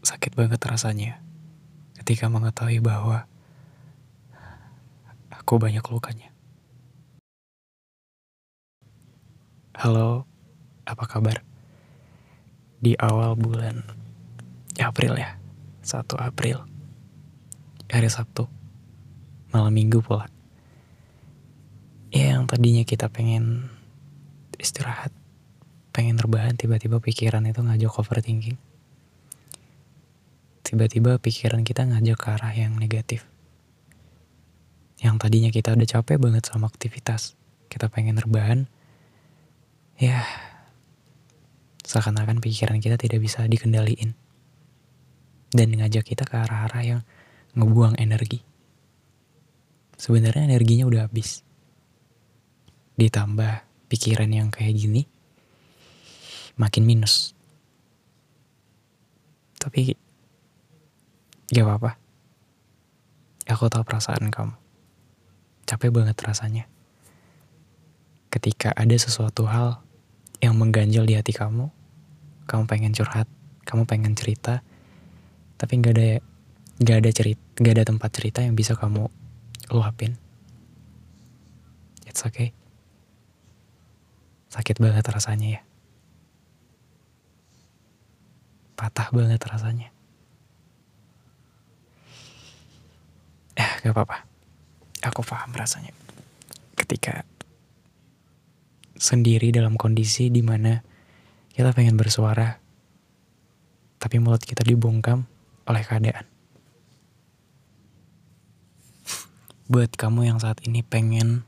sakit banget rasanya ketika mengetahui bahwa aku banyak lukanya. Halo, apa kabar? Di awal bulan April ya, 1 April, hari Sabtu, malam minggu pula. Ya yang tadinya kita pengen istirahat, pengen rebahan, tiba-tiba pikiran itu ngajak overthinking tiba-tiba pikiran kita ngajak ke arah yang negatif. Yang tadinya kita udah capek banget sama aktivitas, kita pengen rebahan, ya seakan-akan pikiran kita tidak bisa dikendaliin. Dan ngajak kita ke arah-arah yang ngebuang energi. Sebenarnya energinya udah habis. Ditambah pikiran yang kayak gini, makin minus. Tapi Gak apa-apa. Aku tahu perasaan kamu. Capek banget rasanya. Ketika ada sesuatu hal yang mengganjal di hati kamu, kamu pengen curhat, kamu pengen cerita, tapi gak ada gak ada cerita, gak ada tempat cerita yang bisa kamu luapin. It's okay. Sakit banget rasanya ya. Patah banget rasanya. Gak apa-apa. Aku paham rasanya. Ketika sendiri dalam kondisi di mana kita pengen bersuara, tapi mulut kita dibungkam oleh keadaan. Buat kamu yang saat ini pengen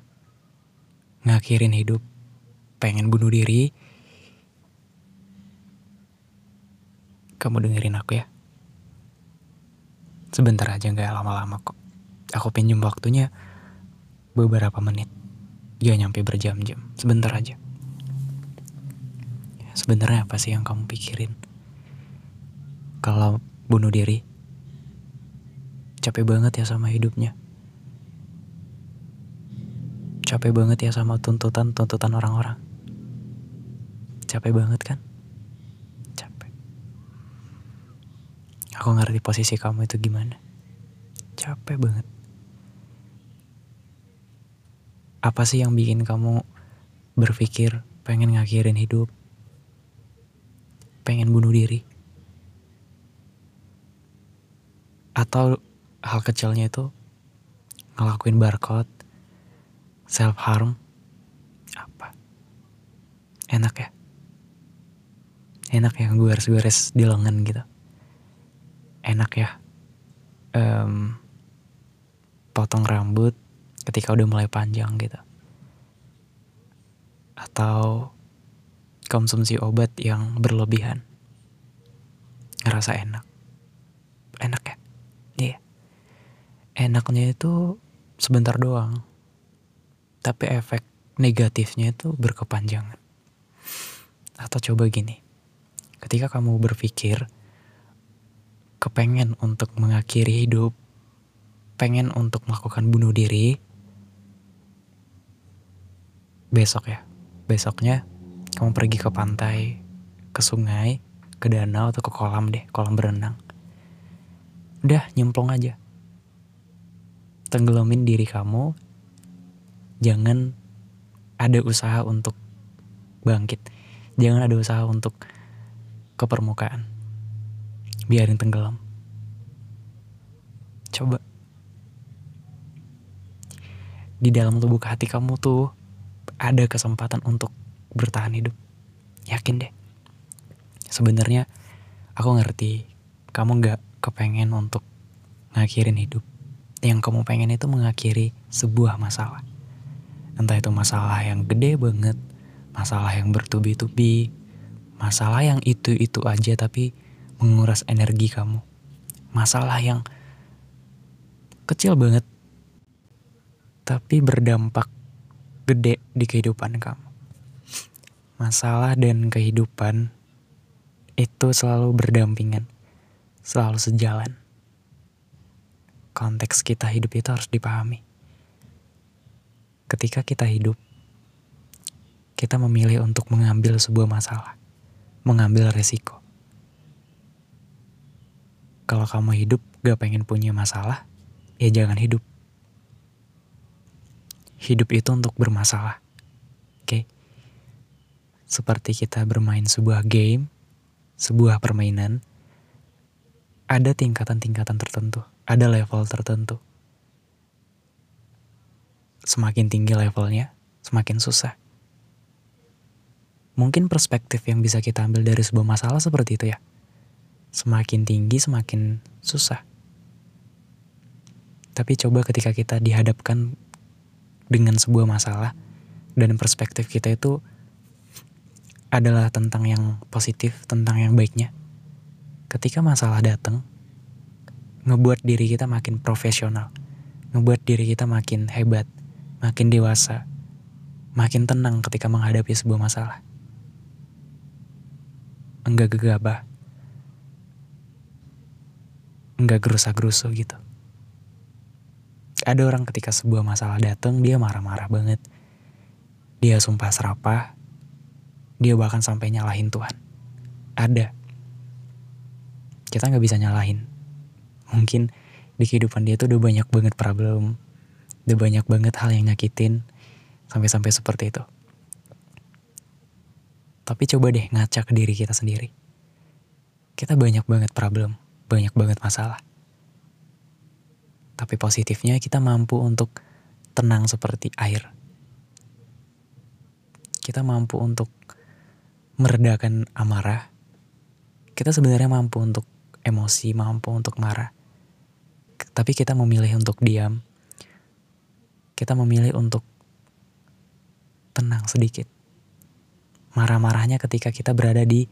ngakhirin hidup, pengen bunuh diri, kamu dengerin aku ya. Sebentar aja gak lama-lama kok. Aku pinjam waktunya beberapa menit. Gak nyampe berjam-jam, sebentar aja. Sebenarnya apa sih yang kamu pikirin? Kalau bunuh diri, capek banget ya sama hidupnya. Capek banget ya sama tuntutan-tuntutan orang-orang. Capek banget kan? Capek. Aku ngerti posisi kamu itu gimana. Capek banget. Apa sih yang bikin kamu berpikir pengen ngakhirin hidup? Pengen bunuh diri? Atau hal kecilnya itu ngelakuin barcode, self harm, apa? Enak ya? Enak ya gue harus beres di lengan gitu. Enak ya? Um, potong rambut ketika udah mulai panjang gitu. Atau konsumsi obat yang berlebihan. Ngerasa enak. Enak ya? Iya. Enaknya itu sebentar doang. Tapi efek negatifnya itu berkepanjangan. Atau coba gini. Ketika kamu berpikir kepengen untuk mengakhiri hidup, pengen untuk melakukan bunuh diri, besok ya. Besoknya kamu pergi ke pantai ke sungai ke danau atau ke kolam deh kolam berenang. Udah nyemplung aja. Tenggelamin diri kamu. Jangan ada usaha untuk bangkit. Jangan ada usaha untuk ke permukaan. Biarin tenggelam. Coba. Di dalam lubuk hati kamu tuh ada kesempatan untuk bertahan hidup. Yakin deh. Sebenarnya aku ngerti kamu gak kepengen untuk ngakhirin hidup. Yang kamu pengen itu mengakhiri sebuah masalah. Entah itu masalah yang gede banget, masalah yang bertubi-tubi, masalah yang itu-itu aja tapi menguras energi kamu. Masalah yang kecil banget tapi berdampak gede di kehidupan kamu. Masalah dan kehidupan itu selalu berdampingan, selalu sejalan. Konteks kita hidup itu harus dipahami. Ketika kita hidup, kita memilih untuk mengambil sebuah masalah, mengambil resiko. Kalau kamu hidup gak pengen punya masalah, ya jangan hidup. Hidup itu untuk bermasalah. Oke? Okay? Seperti kita bermain sebuah game, sebuah permainan, ada tingkatan-tingkatan tertentu, ada level tertentu. Semakin tinggi levelnya, semakin susah. Mungkin perspektif yang bisa kita ambil dari sebuah masalah seperti itu ya. Semakin tinggi, semakin susah. Tapi coba ketika kita dihadapkan dengan sebuah masalah dan perspektif kita itu adalah tentang yang positif, tentang yang baiknya. Ketika masalah datang, ngebuat diri kita makin profesional, ngebuat diri kita makin hebat, makin dewasa, makin tenang ketika menghadapi sebuah masalah. Enggak gegabah, enggak gerusa-gerusu gitu ada orang ketika sebuah masalah datang dia marah-marah banget. Dia sumpah serapah. Dia bahkan sampai nyalahin Tuhan. Ada. Kita nggak bisa nyalahin. Mungkin di kehidupan dia tuh udah banyak banget problem. Udah banyak banget hal yang nyakitin. Sampai-sampai seperti itu. Tapi coba deh ngaca ke diri kita sendiri. Kita banyak banget problem. Banyak banget masalah tapi positifnya kita mampu untuk tenang seperti air. Kita mampu untuk meredakan amarah. Kita sebenarnya mampu untuk emosi, mampu untuk marah. Tapi kita memilih untuk diam. Kita memilih untuk tenang sedikit. Marah-marahnya ketika kita berada di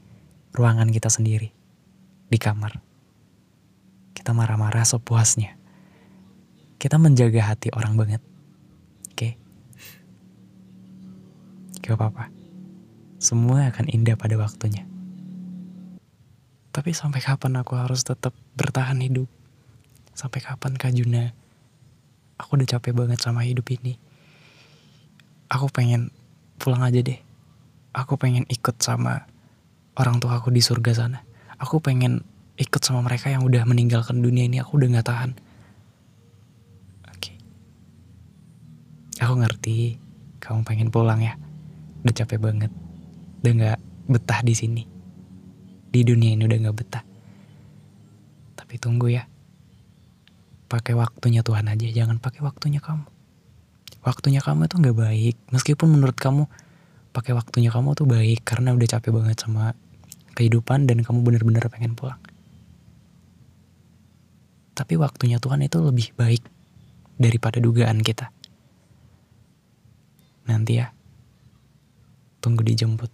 ruangan kita sendiri, di kamar. Kita marah-marah sepuasnya kita menjaga hati orang banget. Oke. Okay? Gak apa-apa. Semua akan indah pada waktunya. Tapi sampai kapan aku harus tetap bertahan hidup? Sampai kapan Kak Juna? Aku udah capek banget sama hidup ini. Aku pengen pulang aja deh. Aku pengen ikut sama orang tua aku di surga sana. Aku pengen ikut sama mereka yang udah meninggalkan dunia ini. Aku udah gak tahan Aku ngerti kamu pengen pulang ya. Udah capek banget. Udah gak betah di sini. Di dunia ini udah gak betah. Tapi tunggu ya. Pakai waktunya Tuhan aja, jangan pakai waktunya kamu. Waktunya kamu itu gak baik. Meskipun menurut kamu pakai waktunya kamu tuh baik karena udah capek banget sama kehidupan dan kamu bener-bener pengen pulang. Tapi waktunya Tuhan itu lebih baik daripada dugaan kita. Nanti ya. Tunggu dijemput.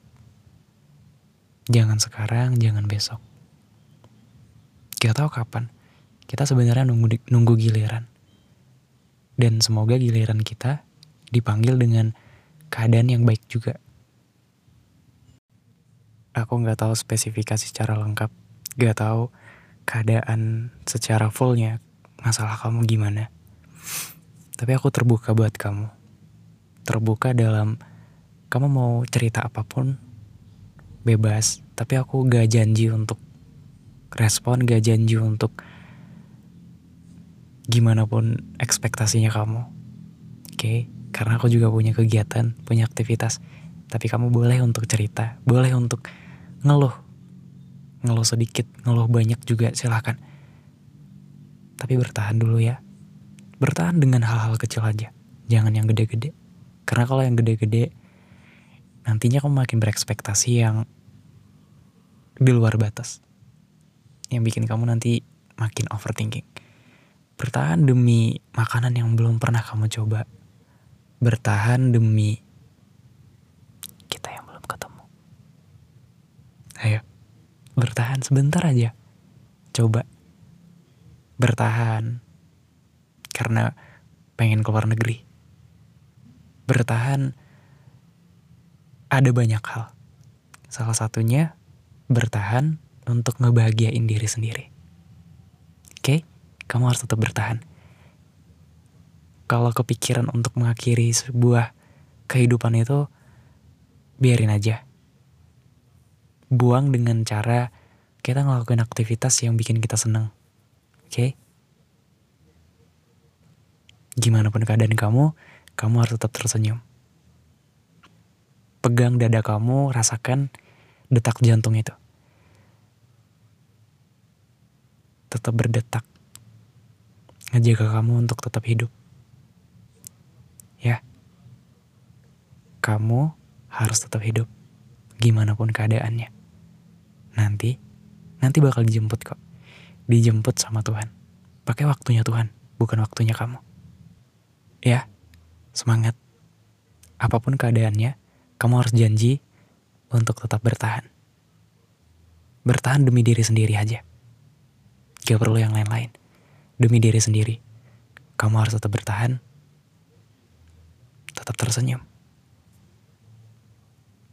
Jangan sekarang, jangan besok. Gak tahu kapan. Kita sebenarnya nunggu nunggu giliran. Dan semoga giliran kita dipanggil dengan keadaan yang baik juga. Aku nggak tahu spesifikasi secara lengkap, gak tahu keadaan secara fullnya masalah kamu gimana. Tapi aku terbuka buat kamu terbuka dalam kamu mau cerita apa pun bebas. Tapi aku gak janji untuk respon gak janji untuk gimana pun ekspektasinya kamu. Oke? Okay? karena aku juga punya kegiatan punya aktivitas. Tapi kamu boleh untuk cerita boleh untuk ngeluh. Ngeluh sedikit ngeluh banyak juga silahkan tapi bertahan dulu ya. Bertahan dengan hal-hal kecil aja. Jangan yang gede-gede karena kalau yang gede-gede nantinya kamu makin berekspektasi yang di luar batas. Yang bikin kamu nanti makin overthinking. Bertahan demi makanan yang belum pernah kamu coba. Bertahan demi kita yang belum ketemu. Ayo, bertahan sebentar aja. Coba. Bertahan. Karena pengen keluar negeri bertahan ada banyak hal. Salah satunya bertahan untuk ngebahagiain diri sendiri. Oke, kamu harus tetap bertahan. Kalau kepikiran untuk mengakhiri sebuah kehidupan itu, biarin aja. Buang dengan cara kita ngelakuin aktivitas yang bikin kita seneng. Okay? Gimana pun keadaan kamu, kamu harus tetap tersenyum. Pegang dada kamu, rasakan detak jantung itu. Tetap berdetak. Ngejaga kamu untuk tetap hidup. Ya. Kamu harus tetap hidup. Gimana pun keadaannya. Nanti, nanti bakal dijemput kok. Dijemput sama Tuhan. Pakai waktunya Tuhan, bukan waktunya kamu. Ya, semangat. Apa pun keadaannya, kamu harus janji untuk tetap bertahan. Bertahan demi diri sendiri aja. Gak perlu yang lain-lain. Demi diri sendiri. Kamu harus tetap bertahan. Tetap tersenyum.